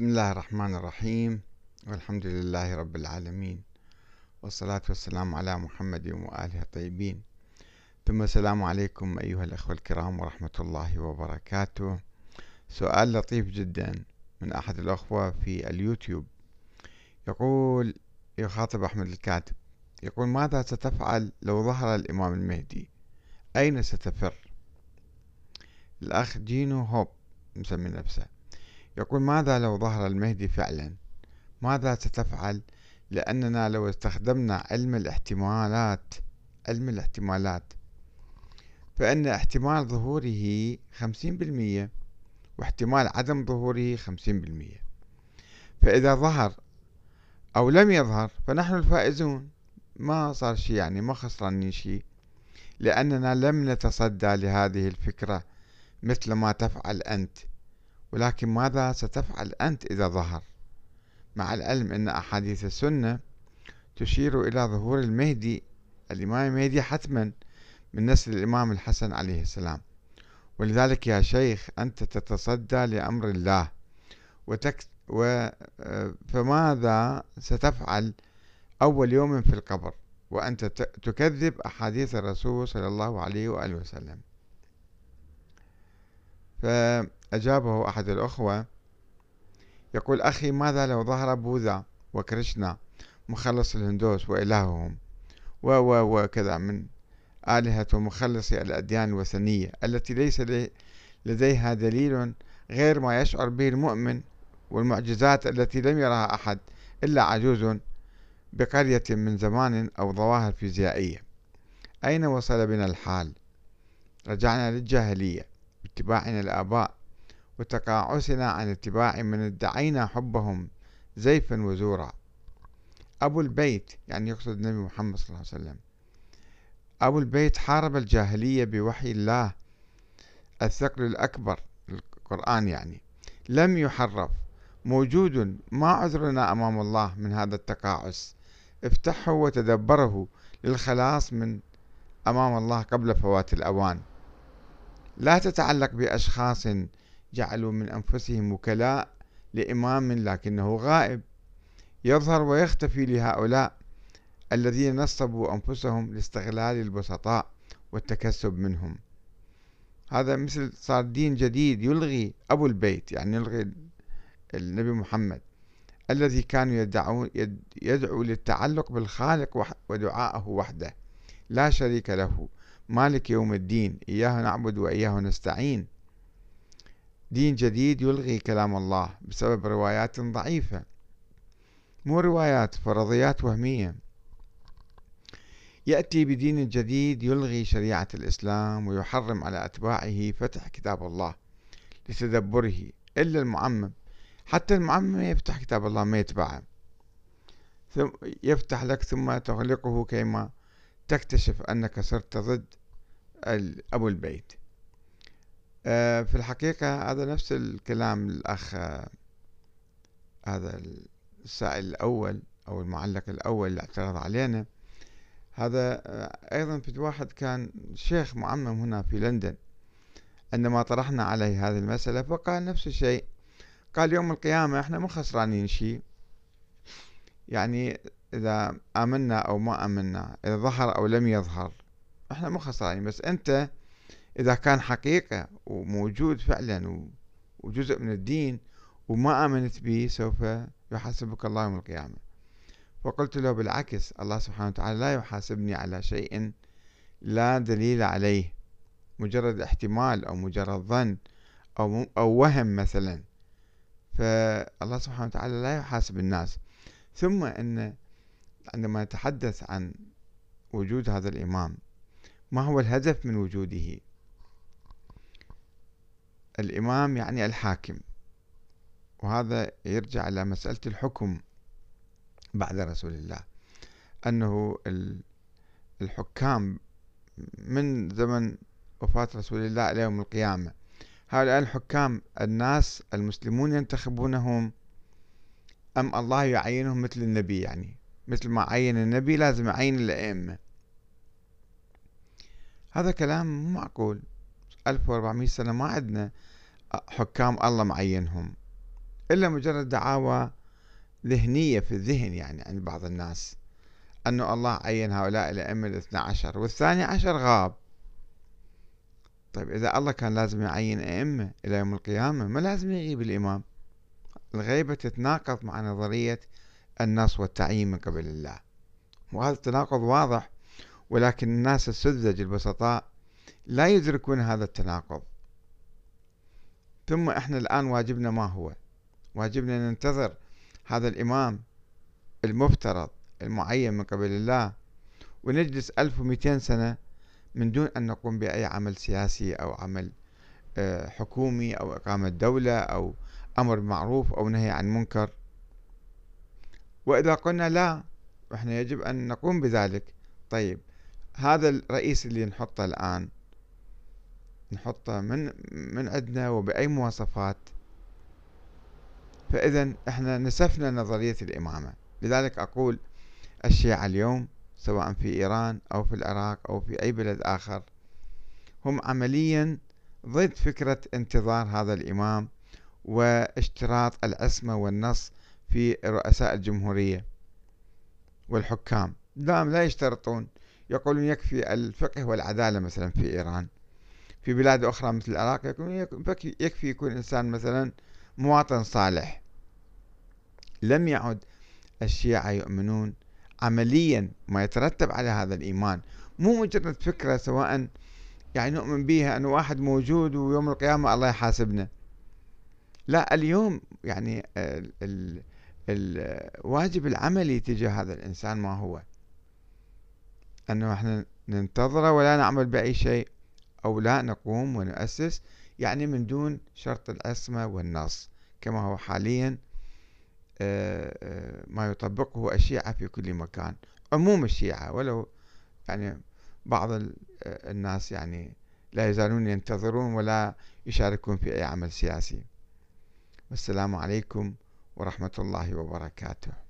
بسم الله الرحمن الرحيم. والحمد لله رب العالمين. والصلاة والسلام على محمد وآله الطيبين. ثم السلام عليكم أيها الأخوة الكرام ورحمة الله وبركاته. سؤال لطيف جدا من أحد الأخوة في اليوتيوب. يقول يخاطب أحمد الكاتب يقول ماذا ستفعل لو ظهر الإمام المهدي؟ أين ستفر؟ الأخ جينو هوب مسمي نفسه. يقول ماذا لو ظهر المهدي فعلا؟ ماذا ستفعل؟ لأننا لو استخدمنا علم الاحتمالات علم الاحتمالات. فإن احتمال ظهوره خمسين بالمية واحتمال عدم ظهوره خمسين بالمية. فإذا ظهر أو لم يظهر فنحن الفائزون. ما صار شيء يعني ما خسرانين شيء. لأننا لم نتصدى لهذه الفكرة مثل ما تفعل أنت. ولكن ماذا ستفعل أنت إذا ظهر؟ مع العلم أن أحاديث السنة تشير إلى ظهور المهدي الإمام المهدي حتما من نسل الإمام الحسن عليه السلام. ولذلك يا شيخ أنت تتصدى لأمر الله. وتك و فماذا ستفعل أول يوم في القبر؟ وأنت تكذب أحاديث الرسول صلى الله عليه وآله وسلم. فأجابه أحد الأخوة يقول أخي ماذا لو ظهر بوذا وكريشنا مخلص الهندوس وإلههم؟ و و وكذا من آلهة ومخلصي الأديان الوثنية التي ليس لديها دليل غير ما يشعر به المؤمن والمعجزات التي لم يرها أحد إلا عجوز بقرية من زمان أو ظواهر فيزيائية. أين وصل بنا الحال؟ رجعنا للجاهلية. باتباعنا الآباء وتقاعسنا عن اتباع من ادعينا حبهم زيفا وزورا. أبو البيت يعني يقصد النبي محمد صلى الله عليه وسلم. أبو البيت حارب الجاهلية بوحي الله الثقل الأكبر القرآن يعني. لم يحرف. موجود ما عذرنا أمام الله من هذا التقاعس. افتحه وتدبره للخلاص من أمام الله قبل فوات الأوان. لا تتعلق بأشخاص جعلوا من أنفسهم وكلاء لإمام لكنه غائب. يظهر ويختفي لهؤلاء الذين نصبوا أنفسهم لاستغلال البسطاء والتكسب منهم. هذا مثل صار دين جديد يلغي أبو البيت يعني يلغي النبي محمد الذي كانوا يدعون يدعو للتعلق بالخالق ودعاءه وحده. لا شريك له. مالك يوم الدين إياه نعبد وإياه نستعين. دين جديد يلغي كلام الله بسبب روايات ضعيفة. مو روايات فرضيات وهمية. يأتي بدين جديد يلغي شريعة الإسلام ويحرم على أتباعه فتح كتاب الله لتدبره إلا المعمم. حتى المعمم يفتح كتاب الله ما يتبعه. ثم يفتح لك ثم تغلقه كيما تكتشف أنك صرت ضد أبو البيت. آه، في الحقيقة هذا نفس الكلام الأخ آه، هذا السائل الأول أو المعلق الأول اللي اعترض علينا. هذا آه، أيضا في واحد كان شيخ معمم هنا في لندن. عندما طرحنا عليه هذه المسألة فقال نفس الشيء. قال يوم القيامة إحنا مو خسرانين شيء. يعني إذا آمنا أو ما آمنا إذا ظهر أو لم يظهر إحنا مو خسرانين بس أنت إذا كان حقيقة وموجود فعلا وجزء من الدين وما آمنت به سوف يحاسبك الله يوم القيامة. فقلت له بالعكس الله سبحانه وتعالى لا يحاسبني على شيء لا دليل عليه. مجرد احتمال أو مجرد ظن أو, أو وهم مثلا. فالله سبحانه وتعالى لا يحاسب الناس. ثم أن عندما نتحدث عن وجود هذا الإمام ما هو الهدف من وجوده؟ الإمام يعني الحاكم وهذا يرجع إلى مسألة الحكم بعد رسول الله أنه الحكام من زمن وفاة رسول الله إلى يوم القيامة. هؤلاء الحكام الناس المسلمون ينتخبونهم أم الله يعينهم مثل النبي يعني؟ مثل ما عين النبي لازم يعين الأئمة. هذا كلام مو معقول. 1400 سنة ما عندنا حكام الله معينهم إلا مجرد دعاوى ذهنية في الذهن يعني عند بعض الناس أن الله عين هؤلاء الأئمة الاثنى عشر والثاني عشر غاب. طيب إذا الله كان لازم يعين أئمة إلى يوم القيامة ما لازم يغيب الإمام؟ الغيبة تتناقض مع نظرية النص والتعيين من قبل الله. وهذا التناقض واضح ولكن الناس السذج البسطاء لا يدركون هذا التناقض. ثم إحنا الآن واجبنا ما هو؟ واجبنا ننتظر هذا الإمام المفترض المعين من قبل الله ونجلس 1200 سنة من دون أن نقوم بأي عمل سياسي أو عمل آه، حكومي أو إقامة دولة أو أمر بمعروف أو نهي عن منكر. وإذا قلنا لا إحنا يجب أن نقوم بذلك. طيب هذا الرئيس اللي نحطه الآن نحطه من من عندنا وبأي مواصفات. فإذا إحنا نسفنا نظرية الإمامة. لذلك أقول الشيعة اليوم سواء في إيران أو في العراق أو في أي بلد آخر هم عمليا ضد فكرة انتظار هذا الإمام واشتراط العصمة والنص في رؤساء الجمهورية والحكام. دام لا يشترطون يقولون يكفي الفقه والعدالة مثلا في إيران. في بلاد أخرى مثل العراق يكفي يكون إنسان مثلا مواطن صالح. لم يعد الشيعة يؤمنون عمليا ما يترتب على هذا الإيمان. مو مجرد فكرة سواء يعني نؤمن بها أنه واحد موجود ويوم القيامة الله يحاسبنا. لا اليوم يعني الواجب العملي تجاه هذا الإنسان ما هو. أنه إحنا ننتظره ولا نعمل بأي شيء أو لا نقوم ونؤسس يعني من دون شرط العصمة والنص كما هو حاليا آه، آه، ما يطبقه الشيعة في كل مكان عموم الشيعة ولو يعني بعض الناس يعني لا يزالون ينتظرون ولا يشاركون في أي عمل سياسي. والسلام عليكم ورحمة الله وبركاته.